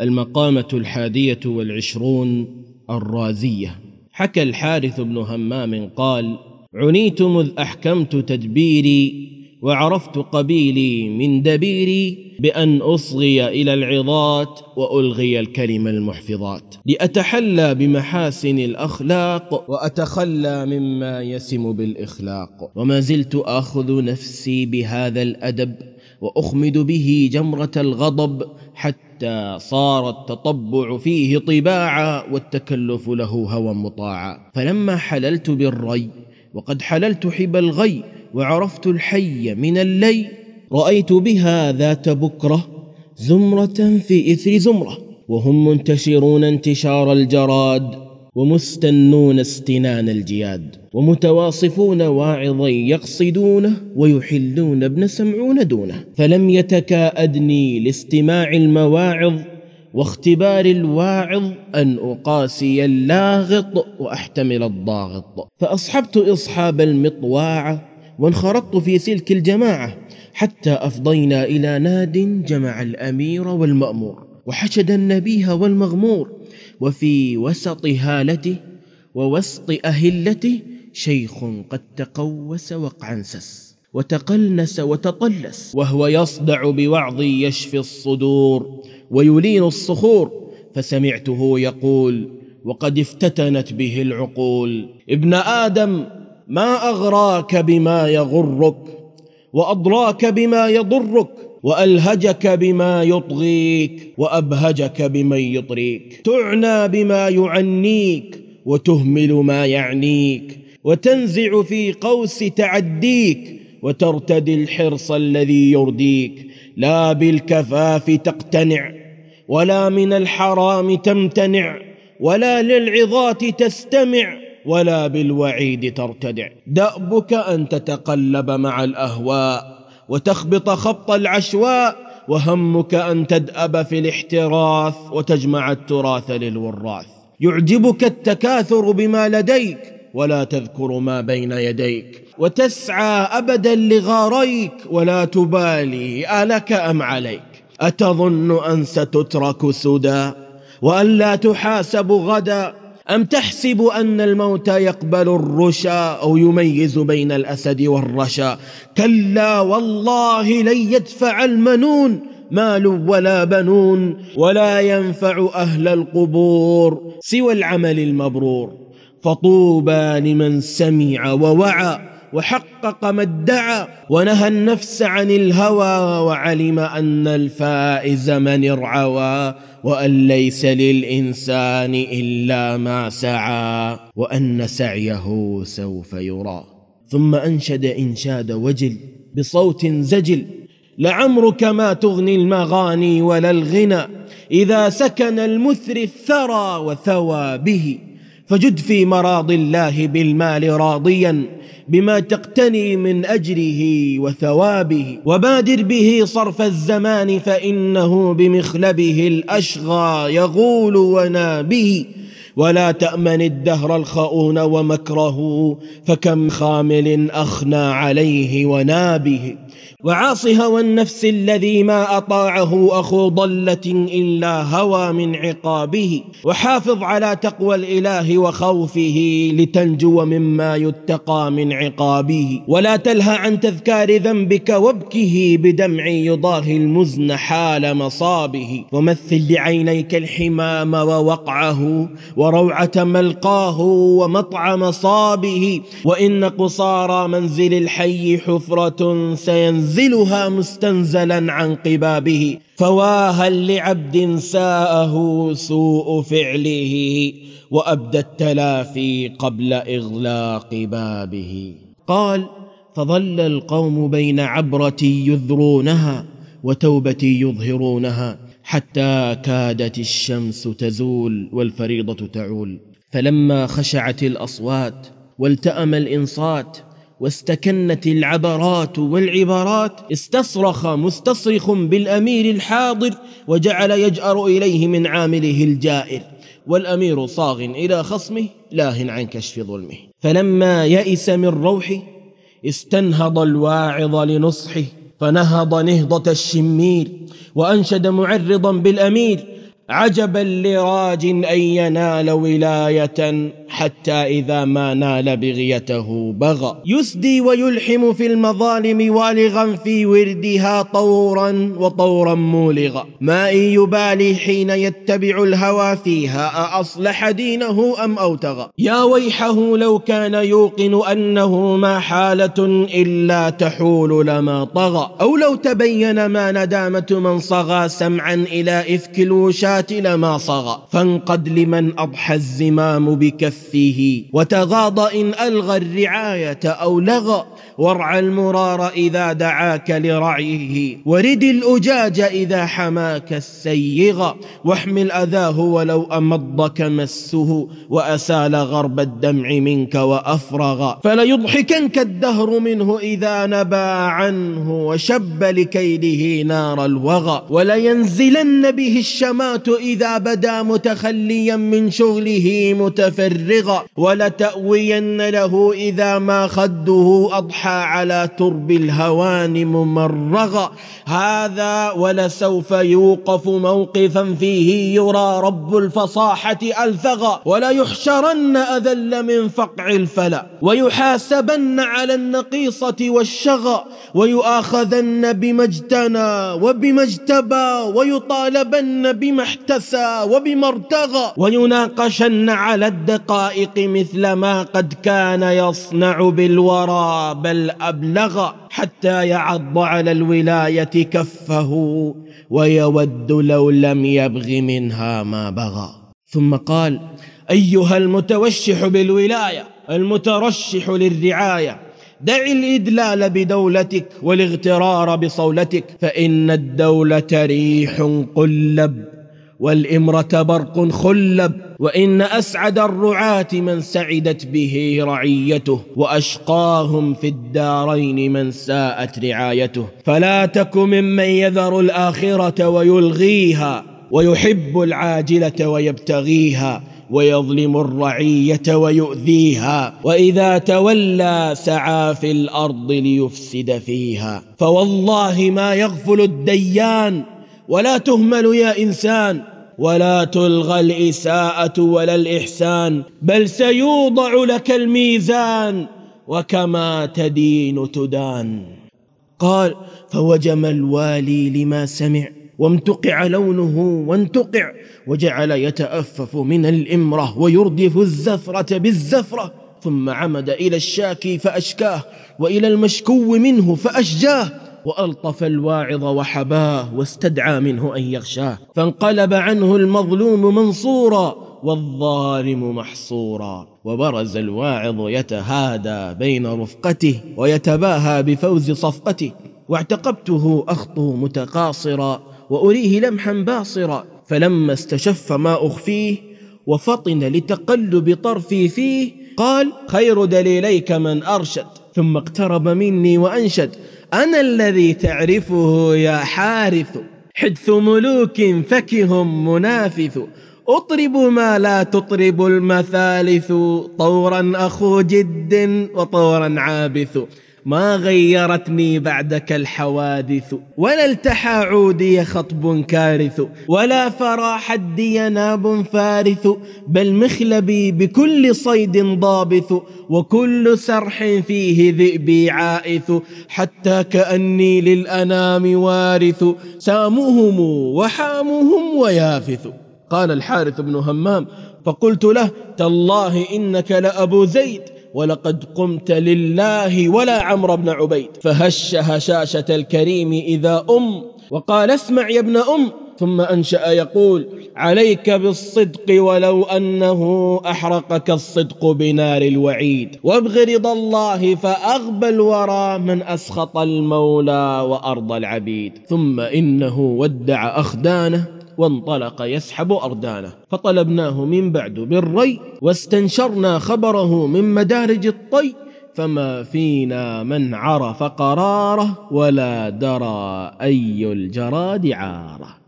المقامة الحادية والعشرون الرازية. حكى الحارث بن همام قال عنيت مذ أحكمت تدبيري وعرفت قبيلي من دبيري بأن أصغي إلى العظات وألغي الكلم المحفظات. لأتحلى بمحاسن الأخلاق وأتخلى مما يسم بالإخلاق. وما زلت آخذ نفسي بهذا الأدب وأخمد به جمرة الغضب حتى صار التطبع فيه طباعا والتكلف له هوى مطاعا. فلما حللت بالري وقد حللت حبى الغي وعرفت الحي من اللي رأيت بها ذات بكرة زمرة في إثر زمرة وهم منتشرون انتشار الجراد. ومستنون استنان الجياد ومتواصفون واعظا يقصدونه ويحلون ابن سمعون دونه. فلم يتكاءدني لاستماع المواعظ واختبار الواعظ أن أقاسي اللاغط وأحتمل الضاغط. فأصحبت إصحاب المطواعة وانخرطت في سلك الجماعة حتى أفضينا إلى ناد جمع الأمير والمأمور وحشد النبيه والمغمور وفي وسط هالته ووسط أهلته شيخ قد تقوس وقعنسس وتقلنس وتطلس وهو يصدع بوعظ يشفي الصدور ويلين الصخور فسمعته يقول وقد افتتنت به العقول ابن آدم ما أغراك بما يغرك وأضراك بما يضرك وألهجك بما يطغيك وأبهجك بمن يطريك. تعنى بما يعنيك وتهمل ما يعنيك. وتنزع في قوس تعديك وترتدي الحرص الذي يرديك. لا بالكفاف تقتنع ولا من الحرام تمتنع ولا للعظات تستمع ولا بالوعيد ترتدع. دأبك أن تتقلب مع الأهواء وتخبط خبط العشواء وهمك أن تدأب في الاحتراث وتجمع التراث للوراث. يعجبك التكاثر بما لديك ولا تذكر ما بين يديك. وتسعى أبدا لغاريك ولا تبالي ألك أم عليك. أتظن أن ستترك سدى وأن لا تحاسب غدا أم تحسب أن الموت يقبل الرشا أو يميز بين الأسد والرشا؟ كلا والله لن يدفع المنون مال ولا بنون ولا ينفع أهل القبور سوى العمل المبرور. فطوبى لمن سمع ووعى وحقق ما ادعى ونهى النفس عن الهوى وعلم أن الفائز من ارعوى وأن ليس للإنسان إلا ما سعى وأن سعيه سوف يرى. ثم أنشد إنشاد وجل بصوت زجل لعمرك ما تغني المغاني ولا الغنى إذا سكن المثري الثرى وثوى به. فجد في مراض الله بالمال راضيا بما تقتني من أجره وثوابه وبادر به صرف الزمان فإنه بمخلبه الأشغى يغول ونابه. ولا تأمن الدهر الخؤون ومكره فكم خامل أخنى عليه ونابه. وعاص هوى النفس الذي ما أطاعه أخو ضلة إلا هوى من عقابه. وحافظ على تقوى الإله وخوفه لتنجو مما يتقى من عقابه. ولا تلهى عن تذكار ذنبك وابكه بدمع يضاهي المزن حال مصابه. ومثل لعينيك الحمام ووقعه وروعة ملقاه ومطعم صابه. وإن قصارى منزل الحي حفرة سينزل ينزلها مستنزلا عن قبابه فواها لعبد ساءه سوء فعله وأبدى التلافي قبل إغلاق بابه. قال فظل القوم بين عبرة يذرونها وتوبة يظهرونها حتى كادت الشمس تزول والفريضة تعول. فلما خشعت الأصوات والتأم الإنصات واستكنت العبرات والعبارات استصرخ مستصرخ بالأمير الحاضر وجعل يجأر إليه من عامله الجائر والأمير صاغ إلى خصمه لاه عن كشف ظلمه. فلما يئس من روحه استنهض الواعظ لنصحه فنهض نهضة الشمير وأنشد معرضا بالأمير عجبا لراج أن ينال ولاية. حتى إذا ما نال بغيته بغى. يسدي ويلحم في المظالم والغا في وردها طورا وطورا مولغا. ما ان يبالي حين يتبع الهوى فيها أأصلح دينه أم أوتغى؟ يا ويحه لو كان يوقن أنه ما حالة إلا تحول لما طغى. أو لو تبين ما ندامة من صغى سمعا إلى إفك الوشاة لما صغى. فانقد لمن أضحى الزمام بكفه وتغاض إن ألغى الرعاية أو لغى. وارعى المرار إذا دعاك لرعيه. ورد الأجاج إذا حماك السيغ. واحمل أذاه ولو أمضك مسه. وأسال غرب الدمع منك وأفرغ. فليضحكنك الدهر منه إذا نبى عنه. وشب لكيده نار الوغى. ولينزلن به الشمات إذا بدا متخليا من شغله متفرغا. ولتأوين له إذا ما خده أضحى على ترب الهوان ممرغا. هذا ولسوف يوقف موقفا فيه يرى رب الفصاحة ألثغا ولا يحشرن أذل من فقع الفلا. ويحاسبن على النقيصة والشغى ويؤاخذن بما اجتنى وبما اجتبى. ويطالبن بما احتسى وبما ارتغى. ويناقشن على الدقائق مثل ما قد كان يصنع بالورى بل أبلغ حتى يعض على الولاية كفه ويود لو لم يبغ منها ما بغى. ثم قال أيها المتوشح بالولاية المترشح للرعاية دع الإدلال بدولتك والاغترار بصولتك فإن الدولة ريح قلب والإمرة برق خلب. وإن أسعد الرعاة من سعدت به رعيته وأشقاهم في الدارين من ساءت رعايته. فلا تك ممن يذر الآخرة ويلغيها ويحب العاجلة ويبتغيها ويظلم الرعية ويؤذيها وإذا تولى سعى في الأرض ليفسد فيها. فوالله ما يغفل الديان ولا تهمل يا إنسان ولا تلغى الإساءة ولا الإحسان بل سيوضع لك الميزان وكما تدين تدان. قال فوجم الوالي لما سمع وامتقع لونه وانتقع وجعل يتأفف من الإمرة ويردف الزفرة بالزفرة ثم عمد إلى الشاكي فأشكاه وإلى المشكو منه فأشجاه. وألطف الواعظ وحباه واستدعى منه أن يغشاه فانقلب عنه المظلوم منصورا والظالم محصورا وبرز الواعظ يتهادى بين رفقته ويتباهى بفوز صفقته واعتقبته أخطو متقاصرا وأريه لمحا باصرا فلما استشف ما أخفيه وفطن لتقلب طرفي فيه قال خير دليليك من أرشد ثم اقترب مني وأنشد أنا الذي تعرفه يا حارث. حدث ملوك فكهم منافث. أطرب ما لا تطرب المثالث. طورا أخو جد وطورا عابث. ما غيرتني بعدك الحوادث ولا التحى عودي خطب كارث ولا فرى حدي ناب فارث بل مخلبي بكل صيد ضابث وكل سرح فيه ذئبي عائث حتى كأني للأنام وارث سامهم وحامهم ويافث. قال الحارث بن همام فقلت له تالله إنك لأبو زيد ولقد قمت لله ولا عمرو بن عبيد. فهش هشاشة الكريم إذا أم وقال اسمع يا ابن أم. ثم أنشأ يقول عليك بالصدق ولو أنه أحرقك الصدق بنار الوعيد. وابغ رضا الله فأغبى الورى من أسخط المولى وأرض العبيد. ثم إنه ودع أخدانه وانطلق يسحب أردانه. فطلبناه من بعد بالري واستنشرنا خبره من مدارج الطي فما فينا من عرف قراره ولا درى أي الجراد عاره.